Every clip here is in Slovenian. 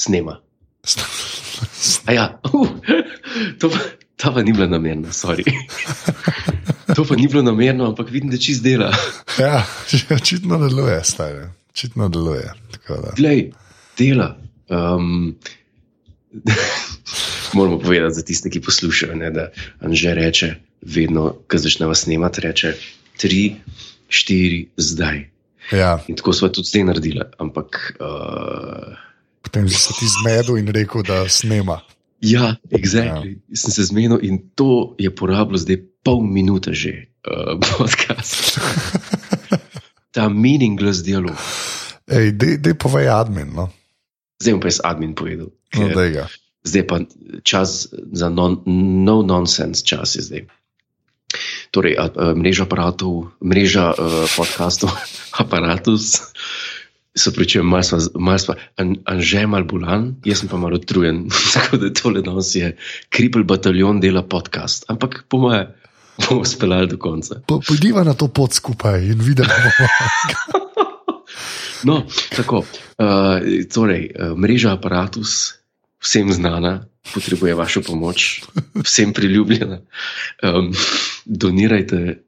snema. A ja, uh, to pa, ta pa ni bilo namerno, sorry. To pa ni bilo namerno, ampak vidim, da čist dela. Ja, očitno deluje, stari. Očitno deluje. Glej, dela. Um, moramo povedati za tiste, ki poslušajo, ne, da Anže reče, vedno, ko začnemo snemati, reče tri, štiri, zdaj. Ja, In tako smo tudi zdaj naredili. Ampak, uh, potem si se ti zmedel in rekel, da snema. ja, exactly. ja. sem se zmenil in to je porabilo zdaj pol minute že uh, podcast. Ta meaningless dialog. Ej, dej, dej povej admin. No. Zdaj bom pa jaz admin povedal. No. Zdaj pa čas za non, no nonsense čas je zdaj. Torej, a, a, mreža aparatov, mreža uh, podcastov, aparatus. Se pričujem, malo sva, malo sva, an, anže mal bulan, jaz sem pa malo utrujen, tako da tole danes je kripel bataljon dela podcast. Ampak po moje bomo speljali do konca. Po- Pojdiva na to pot skupaj in vidimo. No, tako. Uh, torej, uh, mreža aparatus, vsem znana, potrebuje vašo pomoč, vsem priljubljena. Um, donirajte,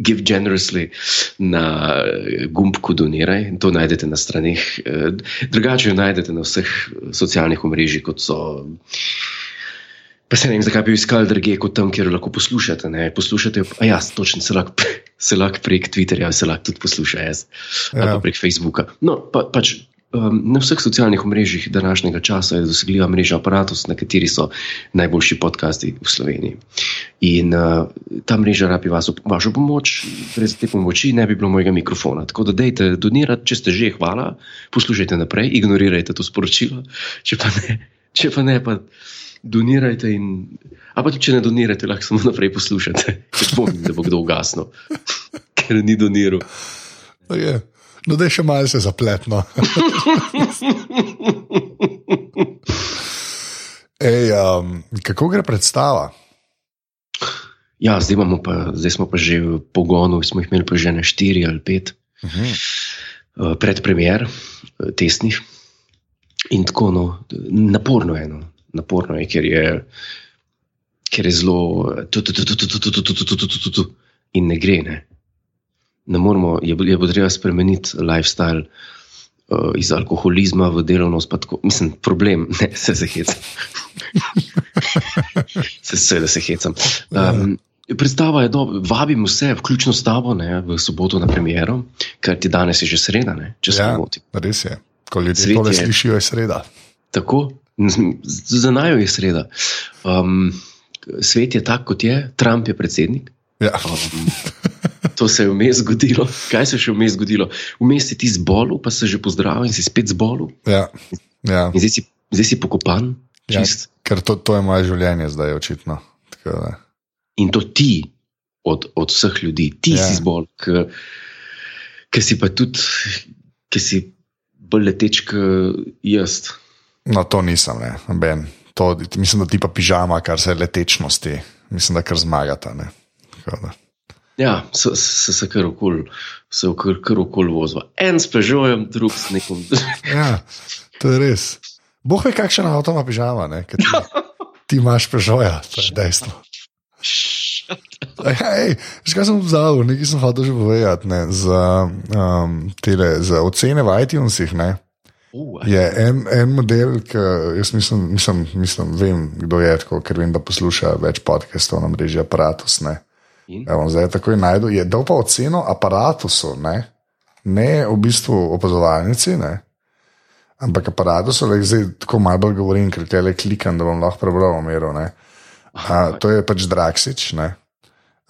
give generously na eh, gumbku Doniraj, to najdete na straneh. eh, Drugače jo najdete na vseh eh, socialnih omrežjih, kot so. Pa se ne vem, zakaj bi iskali druge kot tam, kjer lahko poslušate. Ne? Poslušate, a ja, točno se lahko, se lahko prek Twitterja, se lahko tudi posluša jaz, ja. ali Ja. pa prek Facebooka. No, pa, pač um, na vseh socialnih omrežjih današnjega časa je dosegljiva mreža aparatus, na kateri so najboljši podcasti v Sloveniji. In uh, ta mreža rabi vas, vašo pomoč, brez te pomoči ne bi bilo mojega mikrofona. Tako da dejte donirati, če ste že, hvala, poslušajte naprej, ignorirajte to sporočilo, če pa ne, če pa ne, pa donirajte. In, a pa tudi, če ne donirate, lahko samo naprej poslušate, ker pomnim, da bo kdo ugasnil, ker ni doniral. Okay. No, da je še malce zapletno. Ej, um, kako gre predstava? Ja, zdaj, pa, zdaj smo pa že v pogonu, smo jih imeli pa že na štiri ali pet Uh -huh. uh, predpremier, uh, testnih. In tako, no, naporno je, no, naporno je, ker je, ker je zelo, tu, tu, tu, tu, tu, tu, tu, tu, tu, tu, tu, tu, tu, tu, in ne gre. Ne. Ne moramo, je, je bo treba spremeniti lifestyle uh, iz alkoholizma v delovnost. pa Tako, mislim, problem, ne se se hecam. se seveda se hecam. Um, Predstava je dobra, vabim vse, vključno s tabo, ne, v soboto na premiero, ker ti danes je že sreda, ne, če se Ja. ne motim. Res je. Ko ljudje Svet tole je- slišijo, je sreda. Tako, za najo je sreda. Um, svet je tak, kot je, Trump je predsednik. Ja. Um, to se je vmes zgodilo. Kaj se je še vmes zgodilo? Vmes si ti zbolel, pa se že pozdravil in si spet zbolel, Ja. Ja. in zdaj si, zdaj si pokopan. Ja, Čist. ker to, to je moje življenje zdaj, očitno. Tako da. In to ti, od, od vseh ljudi, ti Ja. ja. si zbolel, ki si pa tudi, ki si bolj leteč kot jaz. No, to nisem, ne. Ben. To, mislim, da ti pa pižama, kar se letečnosti, mislim, da kar zmagata. Ne. Tako da. Ja, so se, se kar okoli, se kar, kar okoli vozva. En s Peugeotom, drug s nekom. Ja, to je res. Boh ve, kakšen avto ima pižama, ne. Ti, ti imaš pežoja, to je dejstvo. Ja, ej, Že kaj sem vzal, nekaj sem hotel že povedati. Ne, za, um, tele, za ocene v iTunesih ne, Uh, je en, en model, ki jaz mislim, mislim, mislim, vem, kdo je, tako, ker vem, da posluša več podcastov na mreži Apparatus. Ne. In? Ja, bom zdaj takoj najdel. Je dal pa oceno aparatusu, ne, ne v bistvu opazovalnici, ne, ampak aparatusu, le zdaj tako malo bolj govorim, ker te le klikam, da bom lahko prebral omero. ne. A, to je pač Draksič. Ne?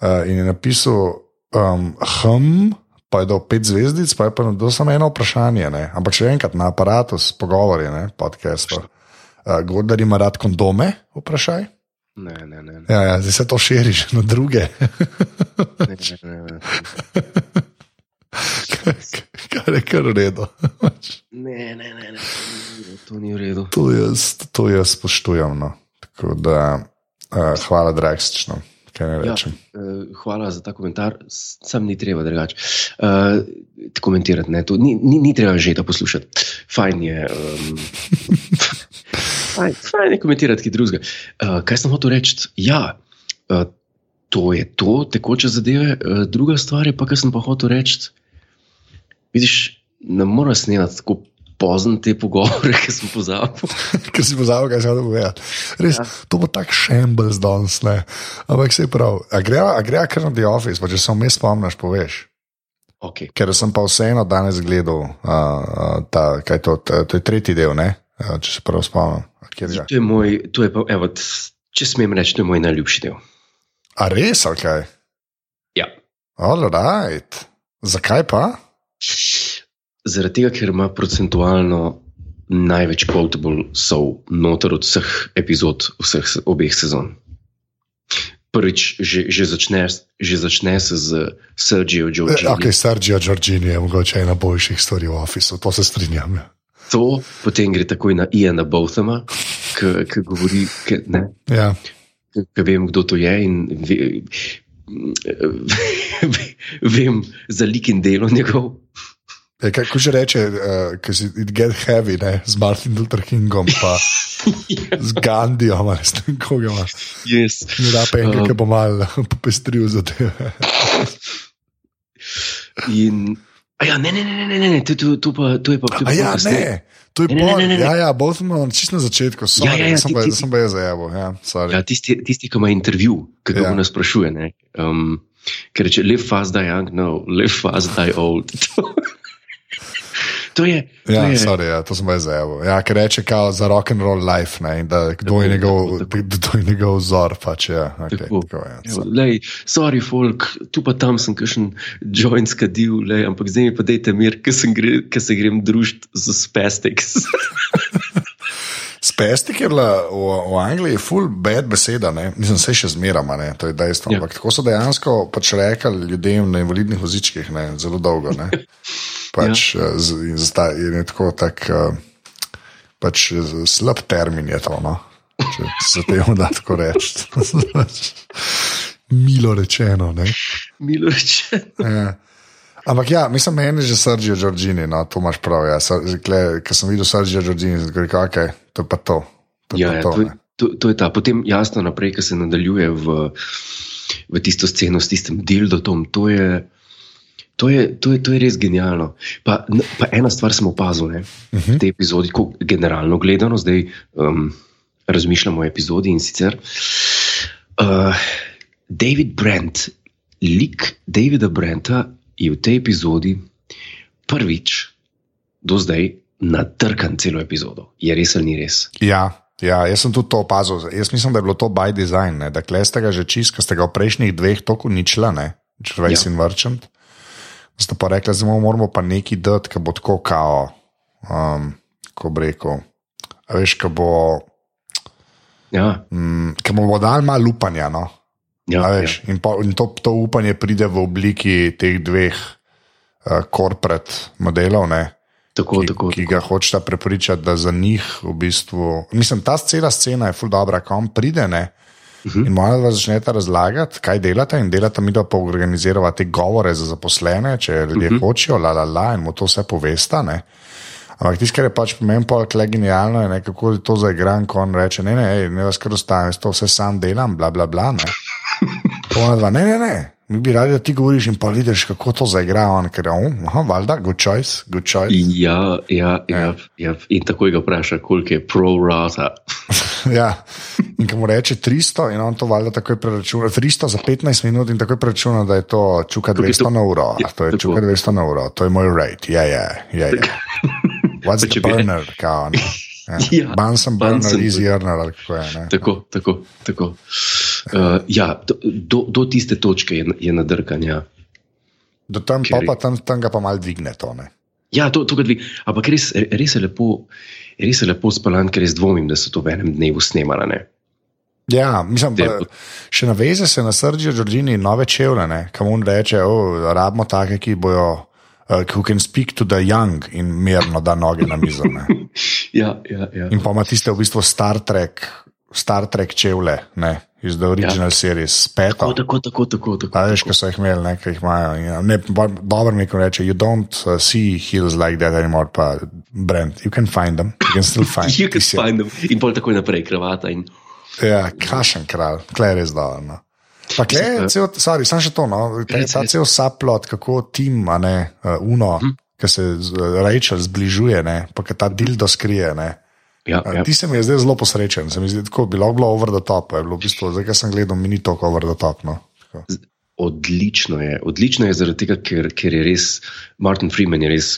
Uh, in je napisal, um, hm, pa je dal pet zvezdic, pa je pa dal samo eno vprašanje. Ne? Ampak še enkrat na aparatus, pogovori, ne, podcastov. Uh, Gordar ima rad kondome, vprašaj. Ne, ne, ne. ne, Ja, ja, zdaj se to širi še na druge. ne, ne, ne. Kar je kar v redu. Ne, ne, ne, ne, to ni v redu. To jaz, to jaz spoštujem. No. Tako da, uh, hvala. No. Ne Ja, eh, hvala za ta komentar, sam ni treba drugače. Uh, komentirati, ne, ni, ni, ni treba že to poslušati. Fajn je, um, fajn, fajn je komentirati kaj drugega. Uh, kaj sem hotel reči? Ja, uh, to je to, tekoče zadeve. Uh, druga stvar je pa, kar sem pa hotel reči. Vidiš, ne moreš snemati tako pozno te pogovore, ki sem pozabil. Ker si pozabil, kaj se povedati. Res, ja. To bo tako šembel danes, ne. Ampak se prav. A greva kar na The Office, pa če se vmes spomniš, poveš. Okay. Ker sem pa vseeno danes gledal, uh, ta, kaj to, ta, to je tretji del, ne? Uh, če se prav spomnim. To je moj, to je pa, evo, če smem reči, to je moj najljubši del. A res, ali kaj? Ja. All right. Zakaj pa? Zaradi tega, ker ima procentualno največ quotable sov noter od vseh epizod vseh se- obeh sezon. Prvič, že, že, začne, že začne se z Sergio E, Giorgio. ok, Sergio Giorgini je mogoče ena boljših stvari v Officeu, to se strinjam. ja. To, potem gre takoj na Iana Bothama, ki govori, ki, ne, Ja. ki vem, kdo to je in ve, vem za lik in delo njegov. Ja, kako že reče, uh, ki si it get heavy, ne, z Martin Luther Kingom, pa z Gandhijem, ali s tem koga ima. Yes. Ne da pa enega, Um, ki bo malo popestril za te. In, ja, ne, ne, ne, ne, ne, ne to, to, to, pa, to je pa. Je pa ja, ne, to je Ne, pol. ne, ne, ne. Ja, ja, bolj smo čisto na začetku, sorry, Ja, ja, ja, sem ti- pa, ti- sem pa jaz zajabo. Ja, sorry. Ja, tisti, tisti, ki ima intervju, ki ga Ja. ja. nas sprašuje. Ne, um, ker reče: Live fast, die young, no, live fast, die old. to je. To Ja, je sorry, ja, to sem jaz zajabo. Ja, ker reče kao za rock and roll life, ne, da kdo je Tako, njegov, tako, kdo je njegov vzor. Pač, ja, okay, Tako. tako, ja, Evo, sorry. Lej, sorry, folk, tu pa tam sem kakšen joint skadil, lej, ampak zdaj mi pa dajte mir, ker gre, se grem družiti z Spastics. Spestik je bila v, v Angliji full bad beseda, ne? mislim, se še zmerama, ne? to je dejstvo. Ja. Ampak tako so dejansko pač rekli ljudem na invalidnih vozičkih, ne? zelo dolgo. Ne? Pač, ja. z, in zdaj je tako tak, uh, pač z- slab termin je to, no? če se temu da tako reči. Milo rečeno. Ne? Milo reče. Ja. Ampak ja, mislim, meni je že Sergio Giorgini, no, to imaš prav. Ja. Ker sem videl Sergio Giorgini, sem rekel, okay, to je pa to. to, je Ja, pa ja, to, to, ne. to, to je ta. Potem jasno naprej, ki se nadaljuje v, v tisto sceno s tistim dildotom. To je, to je, to je, to je res genialno. Pa, pa ena stvar sem opazil ne, uh -huh. v tej epizodi, ko generalno gledano, zdaj um, razmišljamo o epizodi in sicer. Uh, David Brent, lik Davida Brenta je v tej epizodi prvič do zdaj natrkan celo epizodo. Je res ali ni res? Ja, ja, jaz sem tudi to opazil. Jaz mislim, da je bilo to by design, ne? da klej ste ga že čist, ker ste ga v prejšnjih dveh toku ničla, ne, Črvajs Ja. in Vrčant. Ste pa rekli, zdaj moramo pa neki dati, ki bo tako kao, um, ko bi rekel. Veš, ki bo, Ja, mm, ki bomo dali malo upanja. No? Ja, A ja. Veš, in po, in to, to upanje pride v obliki teh dveh uh, corporate modelov, ne, Tako, ki, tako, ki tako. ga hočeta prepričati, da za njih v bistvu. Mislim, ta cela scena je ful dobro, kam pride. Ne, Mhm. uh -huh. In malo da začnete razlagati, kaj delate, in delate mi, da pa organizirate te govore za zaposlene, če ljudje uh Mhm. -huh. hočejo, la, la, la, in mu to vse povesta. Ne. Ampak tisto, kar je pač meni pa kle genialno, je, ne, kako je to zaigran, ko on reče: ne, ne, ej, ne vas kar ostanem, jaz to vse sam delam, bla, bla, bla. Ne. Dva, ne, ne, ne, mi bi radi, da ti govoriš in pa vidiš, kako to zaigra on, ker je on, aha, valjda, good choice, good choice. Ja, ja, ja, ja. In takoj ga vpraša, koliko je pro rata. Ja. In ko mu reče 300, in on to valjda takoj preračuna, 300 za 15 minut, in takoj preračuna, da je to čuka Koliko je 200 to? na uro. Ja, Ja, to je tako. čuka 200 na uro, to je moj rate, ja, ja, ja. ja. What's the burner, kao, ne? Ja, burner, Bunsen easy burner. earner, ali kako je. Ne? Tako, tako. tako. Uh, ja, do, do, tiste točke je, je nadrkan. Ja, Do tam, Ker- pa, pa tam, tam ga pa mal dvigne to. Ne? ja to, to ga dvig. Ampak res, res, je lepo, res je lepo spaljan, ker res dvomim, da so to v enem dnevu snemali. ne. Ja, mislim, pa, še naveze se na Sergio Giorgini nove čevlje, kam on reče, oh, rabimo take, ki bojo. Uh, who can speak to the young in mirno da noge na mizo. Ne. Ja, ja, ja. In pa ima tiste v bistvu Star Trek Star Trek čevlje, ne, iz The Original ja. Series, peto. Tako, tako, tako. tako, tako A veš, ko so jih imeli, ne, ki jih imajo. ja, Ne, dobro mi reče, you don't uh, see heels like that anymore, pa Brent, you can find them, you can still find You can find them. In pol takoj naprej, kravata. In, Ja, kašen kralj, klej res dobro. No. Pa klej cel, sorry, sam še to, no, ta, ta cel saplot, kako tim, a ne, uh, uno, hm. Ki se Rachel zbližuje, ne, pa ki ta dildo skrije, ne. ja, ja. Ti se mi je zdaj zelo posrečen, se mi zdi tako, bilo, bilo over the top, je bilo v bistvu, zdaj, ko sem gledal, mi ni toliko over the top. No. Tako. Odlično je. Odlično je zaradi tega, ker, ker je res Martin Freeman je res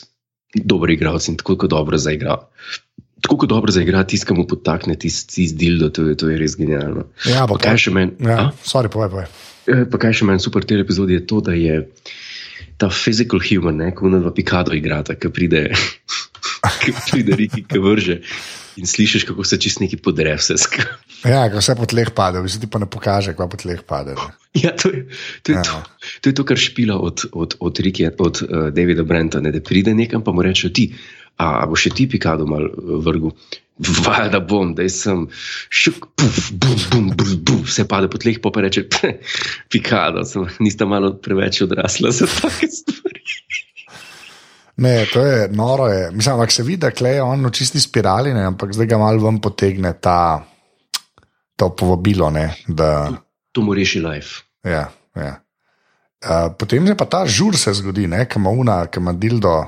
dober igralec in tako kot dobro zaigra. Tako kot dobro zaigra, tiskamo podtakne, tisti tis dildo, to je, to je res genialno. Ja, Pa pa kaj še meni? Ja, sorry, povej, povej. Eh, Pa kaj še meni super te epizode je to, da je ta physical human, ne, ko na pikado igrata, ki pride, ki pride Riki, ki vrže in slišiš, kako se čist neki podre vse skupaj. Ja, vse po tleh pade, v bistvu ti pa ne pokaže, kva po tleh pade. Ne. Ja, to je to, je Ja. to, to, je to kar špila od, od, od, Riki, od uh, Davida Brenta, ne, da pride nekam, pa mu reče ti. A, a bo še ti pikado mal eh, vrgu? Valjda bom, da sem šuk, puf, bum, bum, bum, bum, vse pade po tleh, pa reče, pikado, sem, nista malo preveč odrasla za take stvari. ne, to je noro. Je. Mislim, ampak se vidi, da je on v čisti spirali, ne, ampak zdaj ga malo ven potegne ta, to povabilo. Ne, da, To mu reši life. ja, ja. Uh, potem je pa ta žur se zgodi, ki ima una, ki ima dildo,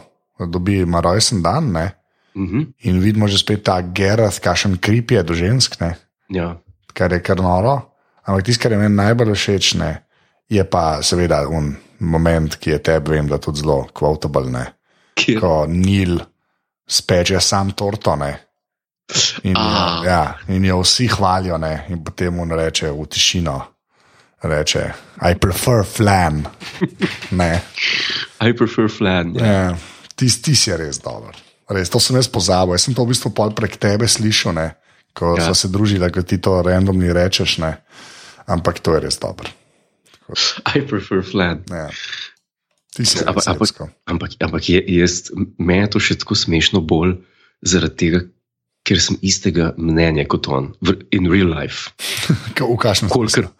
dobi ima rojsten dan. Ne, Uh -huh. in vidimo že spet ta Gerard, kašen krip je do žensk. Ne, ja. kar je kar noro. Ampak tisto, kar je meni najbolj všeč, ne, je pa seveda un moment, ki je tebi, vem, da tudi zelo kvotable, ko Nil speče sam torto. Ne, in, jo, Ah. ja, in jo vsi hvalijo, ne, in potem mu reče v tišino. Reče, I prefer flan. Ne, I prefer flan. Ja. ja, Tisti tis je res dober. Res, to sem jaz pozabil. Jaz sem to v bistvu prek tebe slišal, ne, ko Ja. smo se družili, ko ti to randomni rečeš. Ne. Ampak to je res dobro. I prefer flan. Ja. Ti si Ampak, res ampak, ecko. ampak, ampak je, jaz, meni je to še tako smešno bolj zaradi tega, ker sem istega mnenja kot on, in real life. Ko- V kakšnem Kolikor, ko-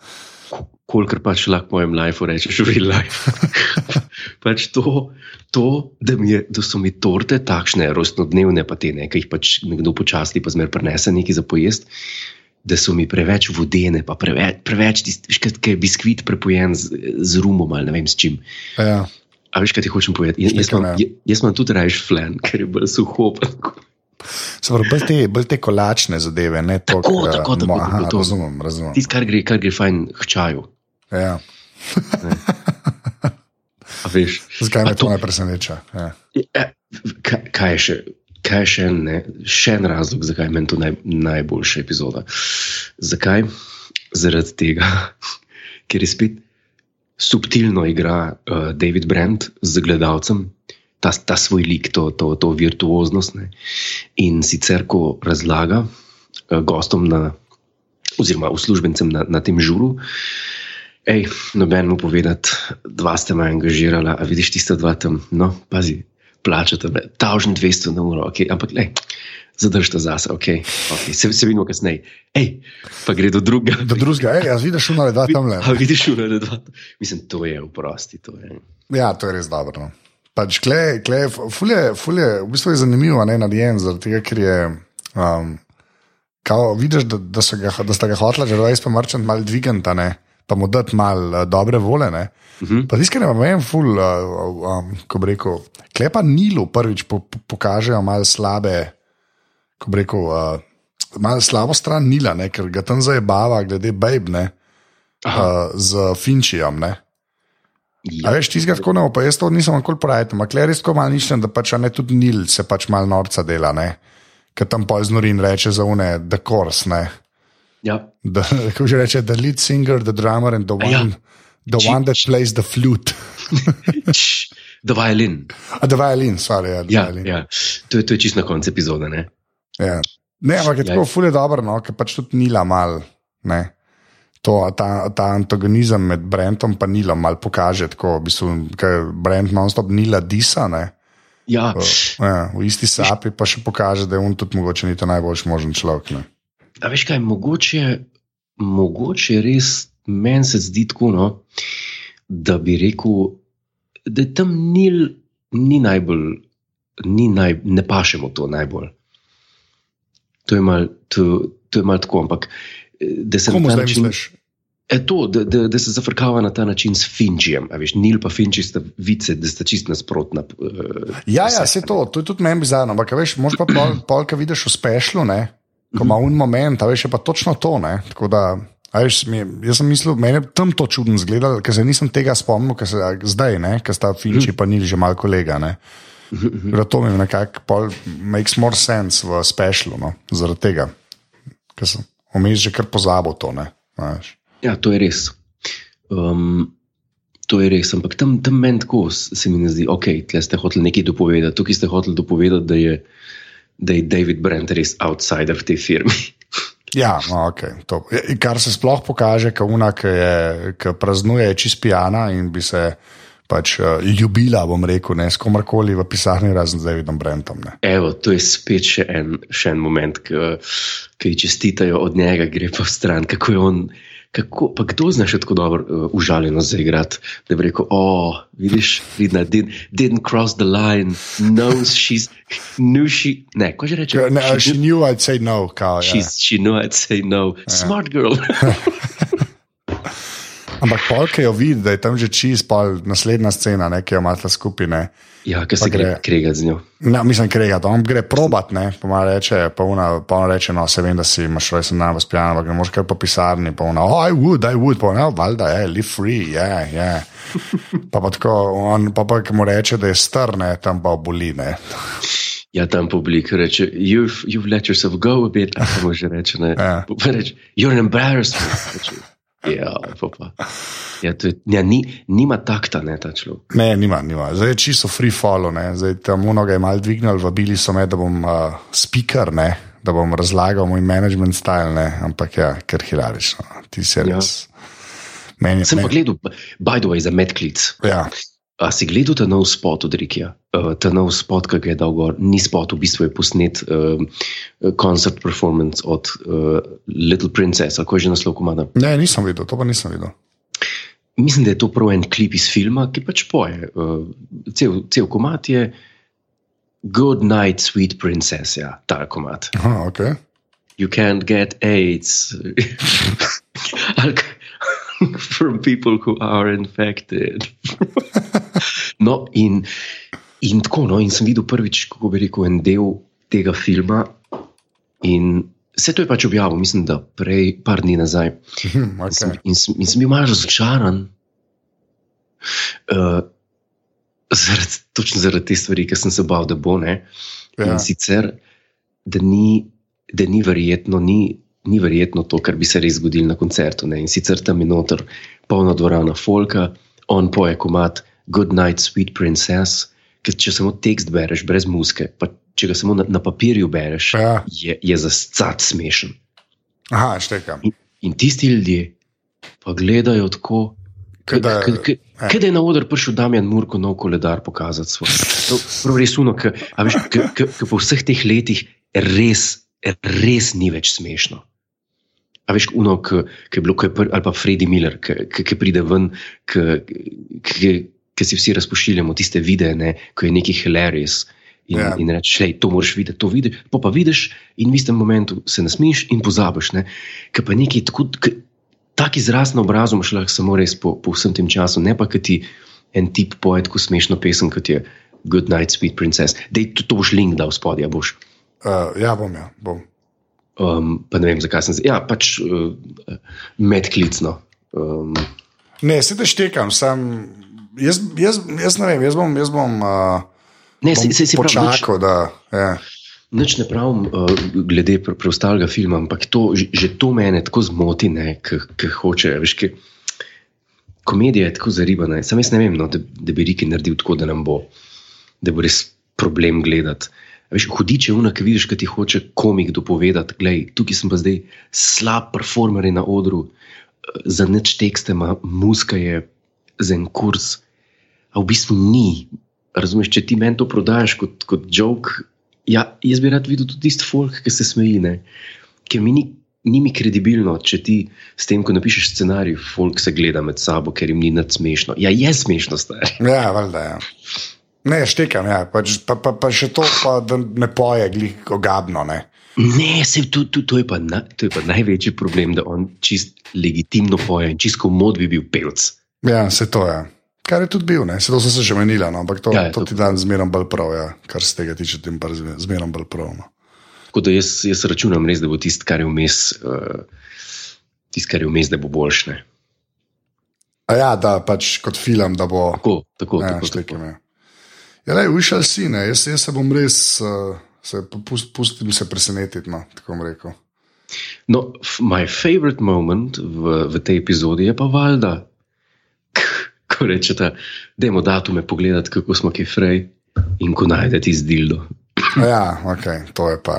kolikor pač lahko mojem lifeu rečeš, real life. pač to, to da, mi da so mi torte takšne, rojstnodnevne, pa te nekaj, jih pač nekdo počasni, pa zmer prenese nekaj za pojest. Da so mi preveč vodene, pa preveč, preveč tisti, kaj je biskvit prepojen z, z rumom ali ne vem s čim. Ja. A veš, kaj ti hočem povedati? Jaz, jaz, imam, ja. jaz, imam tudi rajš flan, ker je bolj suho. tako. Pravi, bolj te, bolj te kolačne zadeve, ne to, Tako, tako, tako, Aha, tako, to. razumem, razumem. Tisto, kar gre, kar gre fajn k čaju. Ja. Veš, Zakaj me to ne preseneča? Ja. Ja, kaj, je še? Kaj je še en, ne, še en razlog, zakaj je meni to naj, najboljša epizoda? Zakaj? Zaradi tega, ker je spet subtilno igra uh, David Brent z gledalcem, ta, ta svoj lik, to, to, to virtuoznost. Ne. In sicer, ko razlaga uh, gostom, na, oziroma uslužbencem na, na tem žuru, hej, noben mu povedati, dva ste me angažirala, a vidiš tiste dva tam, no, pazi, plačate me, tavžen 200 na uro, okay, ampak le. Zadržite zase, okay, okay. Se, se vidimo kasneje. Ej, pa gre do drugega. Do drugega, ej, jaz vidiš, šuno dva tam le. A vidiš, ura na dva. Mislim, to je vprosti. To je. Ja, to je res dobro. No. Pač klej, klej, fulje, fulje, v bistvu je zanimivo, ne narejen, zaradi tega, ker je. Um, kao, vidiš, da, da, ga, da sta ga hotela že 20 marčant mal dviganta, ne, pa mu dati mal uh, dobre vole. Ne. Uh -huh. Pa tiskaj ne vem, ful, uh, um, ko bi rekel, klepa Nilu prvič po, po, pokažejo mal slabe, ko bi rekel, uh, mal slabo stran Nila, ne, ker ga tam zajebava glede Babe, ne, uh, z Finčijem, ne. A Ja, veš, ti zgor tako ne, pa jaz to nisem nikoli porajal, ampak le res tako malo niščem, da pač a ne tudi Nil se pač malo norca dela, ne. Ker tam poznori in reče za une, the course, ne. Ja. The, kako že reče, the lead singer, the drummer and the one, ja. the Či- one that plays the flute. Č, The violin. A the violin, sorry, ja, the Ja, violin. ja. To, je, to je čisto na koncu epizode. Ne? Ja. Ne, ampak je Ja. tako fulje dobro, no, ker pač tudi Nila mal, ne. To, ta, ta antagonizem med Brentom in Nilom mal pokaže, tako, v bistvu, ker Brent non-stop Nila disa, ne. Ja, Ja, v isti sapi pa še pokaže, da je on tudi mogoče ni to najboljši možen človek. Ne. A veš kaj, mogoče, mogoče res meni se zdi tako, no, da bi rekel, da tam Nil ni najbolj, ni naj, ne pašemo to najbolj. To je malo mal tako, ampak eh, da se Komu na ta način. misliš? E to, da, da, da se zafrkava na ta način s Finčijem. a Veš, Nil pa Finči sta vice, da sta čist nasprotna. Uh, Ja, ja, se to, to je tudi meni bizarno. Ampak, veš, moš pa pol, pol ki vidiš v spešlu, ne, ko ima un moment, a veš, je pa točno to. Ne, tako da, veš, mi, jaz sem mislil, meni je tam to čudno zgledalo, ker se nisem tega spomnil, ker se zdaj, ker sta Finči pa nili že malo kolega. Ne. Tako Da to mi nekako makes more sense v spešlu, no, zaradi tega, ker sem vmes že kar pozabil to. Ne, veš. Ja, to je res. Um, to je res, ampak tam, tam meni tako se mi ne zdi, ok, tle ste hoteli nekaj dopovedati, tukaj ste hoteli dopovedati, da je, da je David Brent res outsider v tej firmi. Ja, no, okay, to. Je- kar se sploh pokaže, ko una, ki, je, ki praznuje, je čist pijana in bi se pač uh, ljubila, bom rekel, ne, s komarkoli v pisarni, razen z Davidom Brentom. Ne. Evo, to je spet še en, še en moment, ki ji čestitajo od njega, gre pa v stran. Kako je on, kako, pa kdo znaš tako dobro uh, užaljeno zaigrati, da bi rekel: O, oh, vidiš, vidna, did, didn't cross the line, knows she's, knew she, ne, ko že reče? Ne, she she knew I'd say no. Kao, ja. She's, she knew I'd say no. Smart girl. Ampak polk jo vidi, da je tam že čist, pol naslednja scena, ne, ki jo imata skupine. ja, ki se Pa gre. kregati z njo. No, mislim, krega, on gre probat, ne, pa ona reče, pa ona, pa ona reče, no, se vem, da si imaš res na vas pijan, ampak ne moreš kar po pisarni, pa ona, oh, I would, I would, pa ona, valjda, je, live free, je, yeah, je. Yeah. Pa pa tako, on pa pa, ki mu reče, da je star, ne, tam pa boli, ne. Ja, tam publik reče: You've, you've let yourself go a bit. A pa mu že reče: ne, Ja. Pa reče, You're an embarrassment. Reče, Ja, pa pa. Ja, je, ja, ni, nima takta, ne ta človek. Ne, nima, nima. Zdaj je čisto free follow, ne. Zdaj tam mnogo je mal dvignil, vabili so me, da bom uh, speaker, ne, da bom razlagal moj management style, ne, ampak ja, ker hilarično. Ti si Ja. res. Meni, Sem pa meni, gledal, by the way, za medklic. ja, A si gledal ta nov spot od Rikija? Uh, ta nov spot, ki ga je dal gor, ni spot, v bistvu je posnet uh, koncert performance od uh, Little Princess, ali kako je že naslov komada. ne, nisem videl, to pa nisem videl. Mislim, da je to prav en klip iz filma, ki pač poje. Uh, cel, cel komat je Good Night, Sweet Princess, ja, ta komat. Aha, okay. You can't get AIDS from people who are infected. no, in, in tako, no, in sem videl prvič, kako bi rekel, en del tega filma. In vse to je pač objavil, mislim, da prej, par dni nazaj. Hm, In sem, okay. in sem, in sem bil malo razočaran. Uh, zaradi, točno zaradi te stvari, ki sem se bal, da bo. Ne? Ja. In sicer, da ni, da ni verjetno, ni, ni verjetno to, kar bi se res zgodilo na koncertu. Ne? In sicer tam je noter polna dvorana folka, on poje komat Good Night, Sweet Princess. Ker če samo tekst bereš, brez muske, pa če ga samo na, na papirju bereš, Ja. je, je za scat smešen. Aha, štekam. In, in tisti ljudje pa gledajo tako, Ke da- ja. Je na oder prišel Damien Murko nov koledar pokazati svoj? Prav, prav res uno, ki po vseh teh letih res, res ni več smešno. A veš, uno, ki je bilo, je pr, ali pa Freddy Miller, ki pride ven, ki si vsi razpošiljamo tiste videe, ko je neki hilarious. In, Ja. yeah. in rečeš, hej, to moraš videti, to vidiš, pa pa vidiš, in v istem momentu se nasmiš in pozabiš. Ne? Ker pa neki tako, tak izraz na obrazu imaš lahko samo res po, po vsem tem času, ne pa, ker ti en tip poje tako smešno pesem, kot je Good Night, Sweet Princess. Dej, to, to boš link dal spodaj, boš. Uh, ja, bom, ja, bom. Um, pa ne vem, zakaj sem se. Ja, pač uh, medklicno. Um, Ne, se te štekam, sam. Jaz, jaz, jaz ne vem, jaz bom, jaz bom, uh, ne, bom se, se, se počakal, da. Ja. nič ne pravim uh, glede pre, preostalega filma, ampak to, že, to mene tako zmoti, ki hoče. Veš, ki, komedija je tako zaribana. Sam jaz ne vem, no, da, da bi Riki naredil tako, da nam bo, da bo res problem gledati. Veš, hudič je unak, vidiš, kaj ti hoče komik dopovedati. Glej, tukaj sem pa zdaj slab performer na odru, eh, za nič tekste, ima muska je za en kurs. A v bistvu ni. Razumeš, če ti meni to prodajaš kot, kot joke, ja, jaz bi rad videl tudi tisti folk, ki se smeji. Ne? Ker mi ni ni mi kredibilno, če ti s tem, ko napišeš scenarij, folk se gleda med sabo, ker jim ni nad smešno. Ja, je smešno, stari. Ja, valjda, ja. Ne, štekam, ja. pač, pa, pa, pa še to, pa, da ne poje, glih ogabno. Ne. Ne, se, to, to, to, je pa na, to je pa največji problem, da on čist legitimno poje in čisto mod bi bil pevc. Ja, se to je. Kar je tudi bil, ne? se to sem se že menila, no? ampak to, ja, to, to ti dan zmeram bolj prav, ja. kar se tega tiče, tem pa zmeram bolj prav. No? Tako da jaz, jaz računam res, da bo tisto, kar je vmes, uh, tist, kar je vmes, da bo boljše. Ja, da pač kot film, da bo. Tako, tako, ja, tako. Štekim, ja. Ja, le, ušel si, ne, jaz, jaz se bom res, uh, se pust, pustim se presenetiti, no, tako bom rekel. No, moj favorite moment v, v tej epizodi je pa valjda, ko rečete, da je datume pogledati, kako smo ki frej in ko najdete izdildo. ja, ok, to je pa.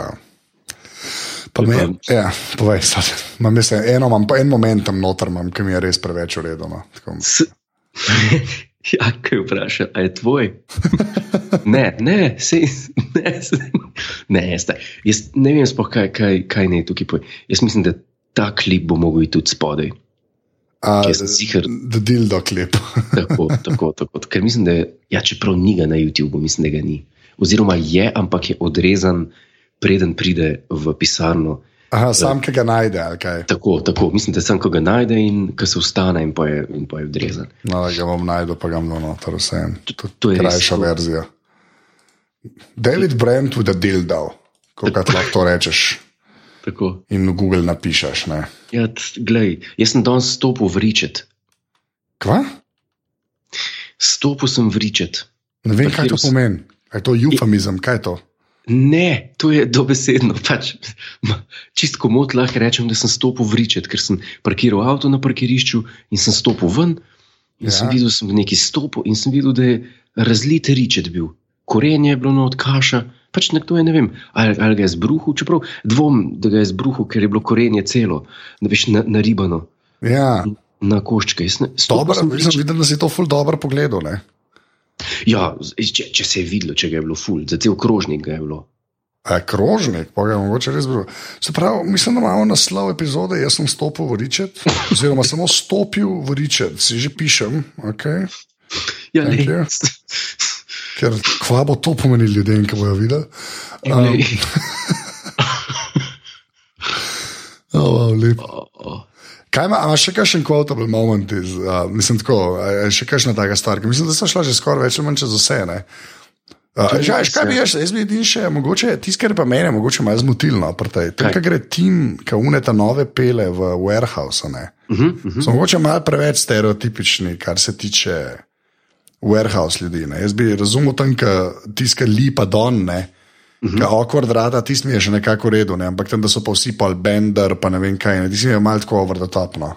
Pa me, ja, povej, sad, mislim, eno, imam pa en moment tam noter, imam, ki mi je res preveč uredno. Ja, kaj vprašaj, a je tvoj? ne, ne, sej, ne, sej, ne, staj. Jaz ne vem, spoh, kaj, kaj, kaj ne tukaj poje. Jaz mislim, da ta klip bo mogel iti tudi spodaj. Da del do klip. tako, tako, tako. Ker mislim, da je, ja, čeprav ni ga na YouTubu, mislim, da ga ni. Oziroma je, ampak je odrezan, preden pride v pisarno. Aha, sam, ki ga najde. Tako, tako, mislim, da sem, ki ga najde in ki se ustane in pa je, in pa je odrezan. No, da ga bom najdel, pa ga bom noter vse. To, to je krajša res, verzija. David Brent v The Deal dal, kako lahko to rečeš. Tako. In v Google napišeš. Ne? Ja, glej, jaz sem danes stopil v Ričet. Kva? Stopil sem v Ričet. Ne vem, kaj to pomeni. Je to eufemizem, kaj je to? Ne, to je dobesedno. Pač, čistko mot lahko rečem, da sem stopil v Ričet, ker sem parkiral avto na parkirišču in sem stopil ven. In ja. sem videl, da sem neki stopil in sem videl, da je razlite Ričet bil. Korenje je bilo not kaša, pač nekdo je ne vem, ali, ali ga je zbruhal, čeprav dvom, da ga je zbruhal, ker je bilo korenje celo, da veš na, naribano. Ja. Na koščke. Dobro, sem videl, da si to ful dobro pogledal. Ne? Ja, če, če se je videlo, če je bilo ful, za cel krožnik je bilo. A krožnik, pa je mogoče res bilo. Se pravi, mislim, da imamo naslov epizode, jaz sem stopil v Ričet, oziroma samo stopil v Ričet, si že pišem. Okay. Ja, ne. Ker kva bo to pomenilo ljudem, ki bojo videli. Um, oh, wow, lepo. Oh, oh. Kaj ima, imaš še kakšen quotable moment, iz, uh, mislim, tako, še kakšna taka stvar, ki mislim, da so šla že skoraj več ali manj čez vse. Ne? Uh, že, kaj bi jaz, jaz bi edin še, mogoče, tisto, kar pa mene, mogoče malo zmotilno, prtaj. Tam, kaj gre tim, ki uneta nove pele v warehouse, ne. Uh -huh, uh -huh. So mogoče malo preveč stereotipični, kar se tiče warehouse ljudi. Ne. Jaz bi razumel tam, ka tiska lipa don, ne. Uh -huh. Awkward rada, tisti mi je še nekako redo, ne? ampak tam so pa vsi pol bender, pa ne vem kaj, ne? tisti je malo tako over the top. No?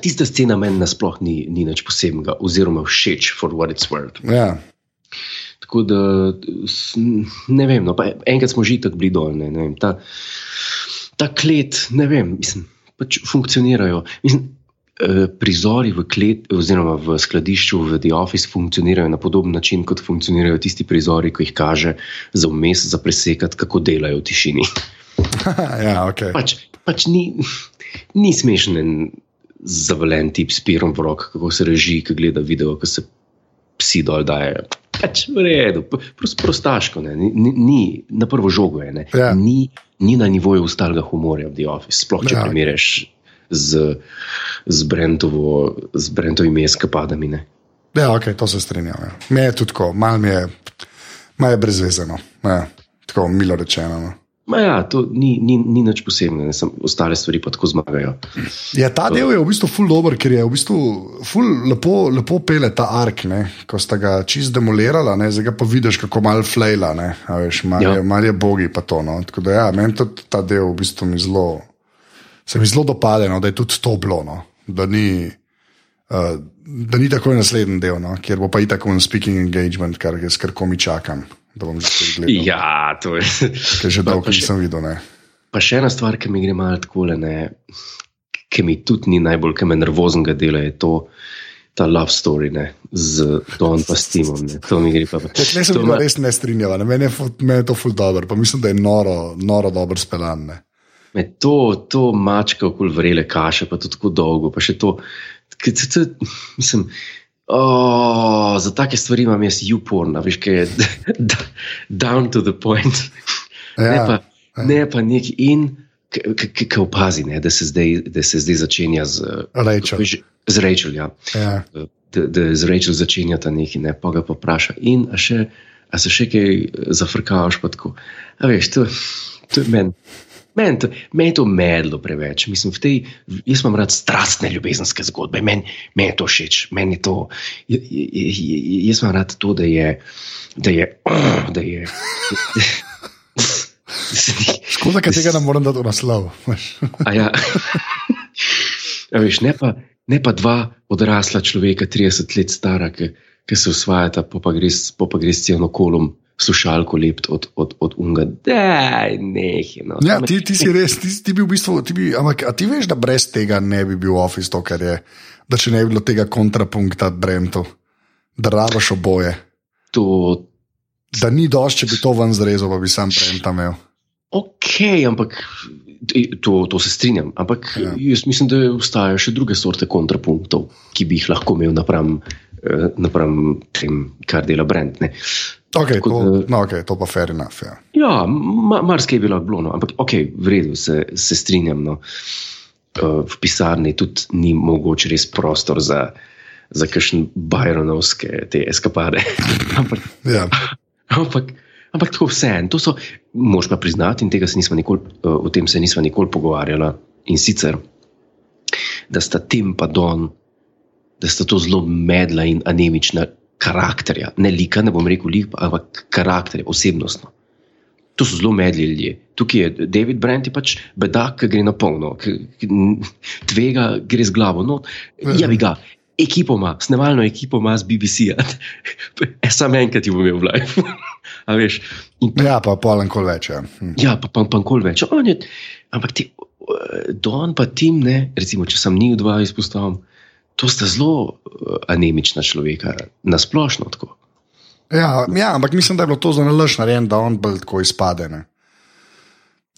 Tista scena meni nasploh ni, ni nič posebnega, oziroma všeč, for what it's worth. Ja. Tako da ne vem, no, enkrat smo že tako bili dolni. Ta, ta klet, ne vem, mislim, pač funkcionirajo. Mislim, prizori v, klet, oziroma v skladišču v The Office funkcionirajo na podoben način, kot funkcionirajo tisti prizori, ki jih kaže za vmes, za presekati, kako delajo v tišini. ja, okay. pač, pač ni, ni smešen, zavalen tip s pirom v rok, kako se reži, ki gleda video, ko se psi dol dajo. Pač v redu, prost, prostaško, ni, ni, na prvo žogo je. Ja. Ni, ni na nivoju ustalega humorja v The Office, sploh če ja. primerjaš z, z, Brentovo, z Brentovimi eskapadami. Ne? Ja, ok, to se strinjam. Ja. Me je tudi tako, malo mi je, mal je brezvezeno, ja, tako milo rečeno. No. Ja, to ni, ni, ni nič posebnega, ostale stvari pa tako zmagajo. Ja, ta del je v bistvu ful dobr, ker je v bistvu ful lepo, lepo pele ta ark, ne? ko sta ga čist demolirala, ne? zdaj pa vidiš, kako mal flejla, malo ja. je, mal je bogi pa to. No? Tako da ja, meni ta del v bistvu mi zelo se mi zelo dopade, no, da je tudi to bilo. No, da, ni, uh, da ni tako naslednji del, no, kjer bo pa i tako en speaking engagement, kar jaz kar komi čakam. Ja, to je. Ker že dolgo nisem videl. Ne. Pa še ena stvar, ki mi gre malo tako, ki mi tudi ni najbolj, ki me nervoznega dela, je to. Ta love story ne, z Don pa s Timom. Ne. To mi gre pa. Ne, ne sem bil res ne strinjal, meni je, to ful dobro, pa mislim, da je noro, noro dobro speljan. Me to, to mačka okoli vrele kaše, pa to tako dolgo, pa še to. Mislim, oh, za take stvari imam jaz uporna, veš, kaj je down to the point. Ne Ja, pa, ne pa nek in, ki opazi, ne, da, se zdaj, da se zdaj začenja z, Rachel. veš, z Rachel. Ja. Ja. Da, da z Rachel začenjata nekaj, ne, pa ga pa vpraša. In a, še, a se še kaj zafrkavaš? pa tako? A veš, to, to je meni. Meni to- meni je to medlo preveč. Mislim, v tej, jaz imam rad strastne ljubezenske zgodbe, meni men je to všeč. Meni je to, j- j- j- jaz imam rad to, da je. Da je, da je Škoda, da tega ne morem dati v naslov. ja. A veš, ne, pa, ne pa dva odrasla človeka, 30 let stara, ki, ki se usvajata, pa pa gre, s- po pa gre s cijelom kolom slušalko lept od, od, od unga. Daj, nehi, no. Ja, ti, ti si res, ti, ti bi v bistvu, ti bi, ampak a ti veš, da brez tega ne bi bil Office to, kar je, da če ne bi bilo tega kontrapunkta Brentu, da rabaš oboje. To, Da ni dosti, če bi to ven zrezal, pa bi sam Brenta imel. ok, ampak to, to se strinjam. Ampak Ja. ja. jaz mislim, da obstajajo še druge sorte kontrapunktov, ki bi jih lahko imel napram, eh, napram tem, kar dela Brent. Ne. Okay, Tako to, da- no, okay, to pa fair enough. Ja. Ja, ma, marsikaj lahko bilo, no. ampak ok, v redu, se, se strinjam. No. Uh, v pisarni tudi ni mogoče res prostor za, za kakšne Bajronovske te eskapade. ampak, Ja. ampak, ampak tako vse en, to so, moš pa priznati, in tega se nismo nikoli, uh, o tem se nismo nikoli pogovarjali. In sicer, da sta Tim pa Don, da sta to zelo medla in anemična karakterja, ne lika, ne bom rekel lik, ampak karakterja, osebnostno. To so zelo medli ljudje. Tukaj je David Brent, je pač bedak, ki gre na polno, ki, tvega, gre z glavo. No, ja, bi ga, ekipo ima, snemalno ekipo ima z BBC-ja. Sam enkrat jo bom imel v live. Veš, in ja, pa polen kol več. Ja. Hm. Ja, pa pa pa nikoli več. Je, ampak ti, eh, Don pa Tim, ne, recimo, če sem njih dva izpostavil, to sta zelo eh, anemična človeka, nasplošno tako. Ja, ja, ampak mislim, da je bilo to za nalaž narejeno, da on bolj tako izpade. Ne.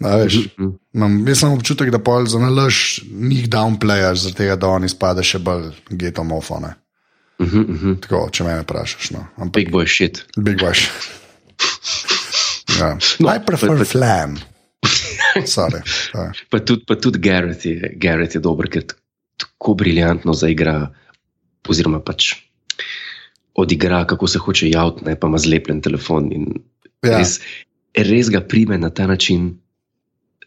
A, veš, Mhm. imam, jaz sem občutek, da pol za nalaž njih downplayaš, zaradi tega, da on izpade še bolj getomofone. Uh -huh, uh -huh. Tako, če me vprašaš. No. Ampak, Big boy shit. big boš. Ja. No, I prefer pa- flam. Sorry. Ja. Pa tudi, pa tudi Garrett, je, Garrett je dober, ker tako briljantno zaigra, oziroma pač odigra, kako se hoče javiti, ne pa ima zlepljen telefon. Ja. res, res ga prime na ta način,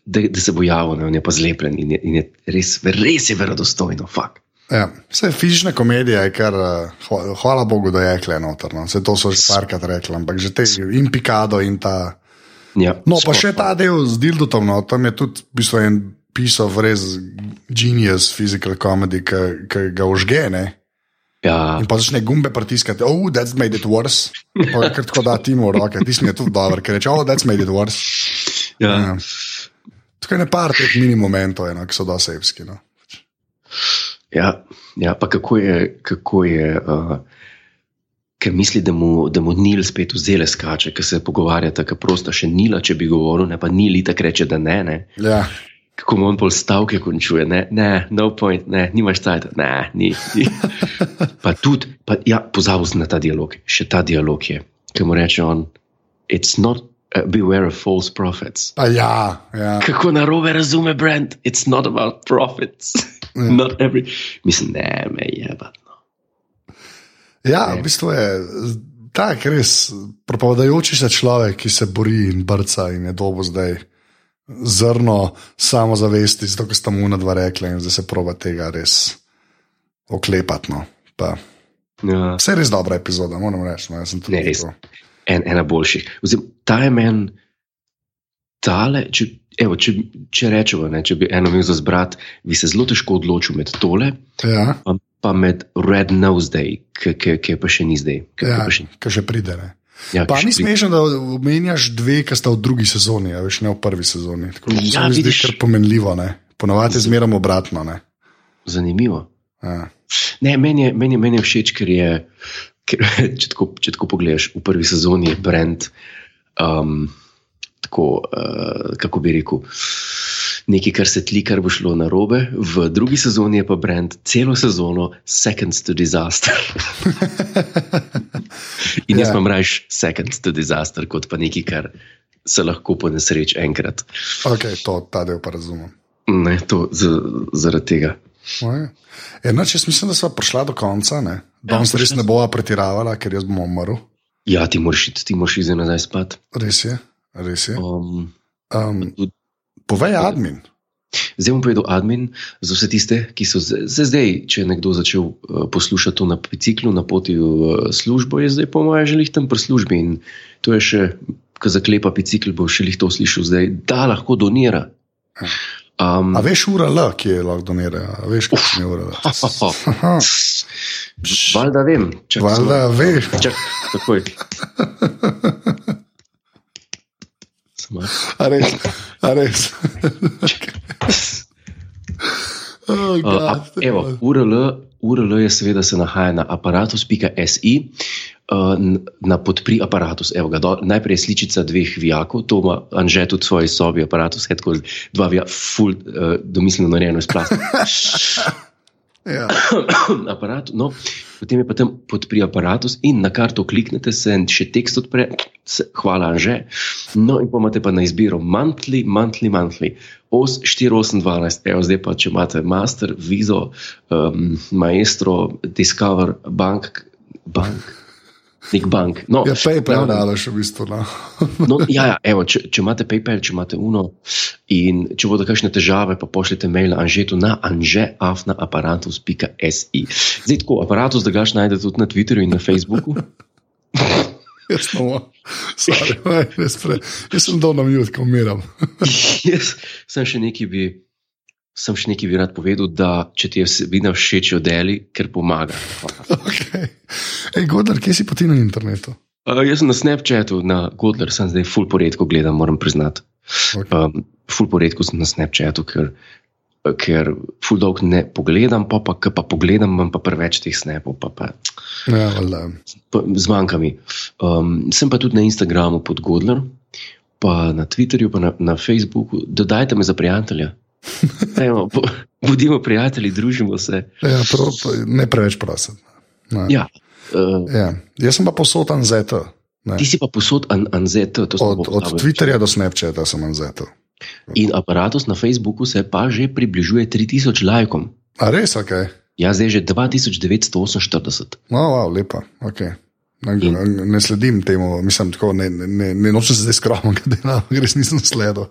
da, da se bo javil, ne, on je pa zlepljen in je, in je res, res je verodostojno. Fuck. Ja, vse fizična komedija je kar, eh, hva- hvala Bogu, da je kle noter. No. Vse to so že parkrat rekli, ampak že te in Pikado in ta. Ja, No, pa še ta del z Dildotom, no, tam je tudi v bistvu en pisal res genius physical comedy, ki ki ga užge. Ne? Ja, In pa začne gumbe pritiskati, oh, that's made it worse. Pa kar tako da ti mu roke, ti si mi je tudi dober, ker reče, oh, that's made it worse. ja. Ja. Tukaj je ne par teh mini momentov, eno, ki so dosebski. No. Ja, ja, pa kako je, kako je uh, ker misli, da mu, da mu Nil spet vzele skače, ker se pogovarjata, ker prosta še Nila, če bi govoril, ne pa Nil tako reče, da ne. ne. Ja. Kako on pol stavke končuje, ne, ne, no point, ne, nimaš tajta, ne, ni. ni. Pa tudi, pa, ja, pozabil sem na ta dialog, še ta dialog je, ki mu reče on, it's not, uh, beware of false prophets. A ja, ja. Kako narobe razume Brand, it's not about profits. Ja. Not every, mislim, ne, me je, pa. Ja, Ne. v bistvu je tak res propadajoči se človek, ki se bori in brca in je dobo zdaj zrno samozavesti, zato ker sta mu na dva rekla in zdaj se proba tega res oklepati. No. Pa, Ja. vse je res dobra epizoda, moram reči. No, Ne, res. en, ena boljših. Oziroma, ta je meni, tale, če, evo, če, če rečemo, ne, če bi eno imel za zbrat, bi se zelo težko odločil med tole, Ja, pa, pa med Red Nose Day, ki pa še ni zdaj. ki- ja, še, še pride. Ne. Ja, Pa ni smešno, da omenjaš dve, ki sta v drugi sezoni, a veš, ne v prvi sezoni. Tako, Ja, se mi zdi kar pomenljivo. Ne. Ponovadi je zmeraj obratno. Ne. Zanimivo. Ja. Ne, meni je, meni, meni je všeč, ker je, ker, če, tako, če tako pogledaš, v prvi sezoni je Brent. Um, tako, uh, kako bi rekel, nekaj, kar se tli, kar bo šlo na robe, v drugi sezoni je pa brand celo sezono Seconds to Disaster. In jaz Ja. imam raje Seconds to Disaster, kot pa nekaj, kar se lahko po nesreč enkrat. Okay, to, ta del pa razumem. Ne, to z, zaradi tega. Enoč, jaz mislim, da smo prišla do konca. Ne? Danes Ja, res prišla ne bova pretiravala, ker jaz bom umrl. Ja, ti moraš iti, ti moraš iti nazaj spat. Res je. Res je. Um, Um, tudi- povej, admin. Zdaj bom povedal admin za vse tiste, ki so zdaj, zdaj če je nekdo začel uh, poslušati to na biciklu, na poti v uh, službo, je zdaj po mojem želih tam pri službi. In to je še, ko zaklepa bicikl, bo še jih to slišal zdaj, da lahko donira. Um, A veš, ura L, ki je lahko donira? A veš, kakšna je ura L? Valjda vem, čak, Valjda veš. Čak, takoj. Samo- A res? A res? oh, Uh, a, evo, URL, URL je seveda se nahaja na aparatus.si, uh, n- na podpri aparatus. Evo ga, do, najprej je sličica dveh vijakov, to ima Anže tudi v svoji sobi, aparatus, je tako dva vijaka, full, uh, domiselno narejeno iz plastika. ja. aparat, no, potem je pa tam podpri aparatus in na karto kliknete, se še tekst odpre, se, hvala Anže. No, in pa imate pa na izbiro monthly, monthly, monthly. Os 4812, evo zdaj pa, če imate master, vizo, um, maestro, discover, bank, bank, nek bank. No, Ja, PayPal glavnem- dalaš v bistvu. No. No, ja, ja, evo, če, če imate PayPal, če imate Uno in če bodo kakšne težave, pa pošljite mail Anžetu na anžeafnaaparatus.si. Zdaj tako, aparatus, da ga še najdete tudi na Twitterju in na Facebooku. Jaz, samo, sorry, res pre, jaz sem dol na mute, ko umiram. Jaz sem še nekaj bi. Sem še nekaj bi rad povedal, da če ti je vsebina všeč, jo deli, ker pomaga. Okay. Ej, Godar, kje si poti na internetu? Uh, jaz sem na Snapchatu, na Godler, sem zdaj full poredko gledam, moram priznati. Okay. Um, ful poredko sem na Snapchatu, ker, ker ful dolg ne pogledam, pa pa, pa pogledam, imam pa preveč teh snapov, pa, pa, Ja, valjda. pa zmanjka mi. Um, sem pa tudi na Instagramu pod Godler, pa na Twitterju, pa na, na Facebooku. Dodajte me za prijatelja. Evo, bo, bodimo prijatelji, družimo se. Ja, prav, pa ne preveč prosim. Ne. Ja, uh, Ja. Jaz sem pa posotan ZT. Ne. ti si pa posod an, anzet, to sem Od, od. Twitterja do Snapchata sem ZT. In aparatus na Facebooku se pa že približuje 3000 lajkom. A res, ok. Ja, zdaj je že 2948. No, wow, lepa. Okay. Ne, In- ne sledim temu, mislim, tako, ne, ne, ne, nočem se zdaj skromno, da res nisem sledil.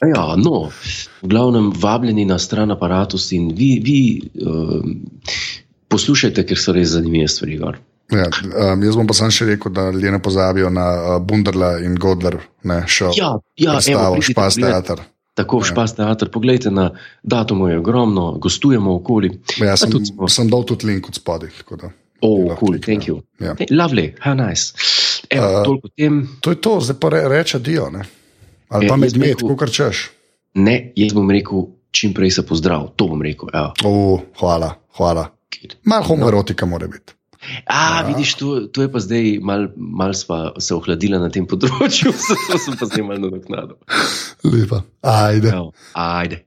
Ja, no, v glavnem vabljeni na stran aparatus in vi, vi um, poslušajte, ker so res zanimive stvari. Gor. Ja, um, jaz bom pa sam še rekel, da ljudje ne pozabijo na uh, Bunderla in Godler, ne šel. Ja, ja evo, pridite Špas teater. Tako v Špas teater, poglejte na datumu, je ogromno, gostujemo okoli. Ja, sem, tudi sem dal tudi link od spodaj. Oh, cool, thank you. Ja. Hey, lovely, how nice. Evo, Uh, toliko tem. To je to, zdaj pa re, reče Dio. Ne? Ali Ja, pa medved, kot češ. Ne, jaz bom rekel, čim prej se pozdrav, to bom rekel. Evo. Oh, hvala, hvala. Malo homoerotika mora biti. A, vidiš, to, to je pa zdaj, malo mal sva se ohladila na tem področju, zato sem pa zdaj malo nadoknadil. Lepa. Ajde. Evo, Ajde.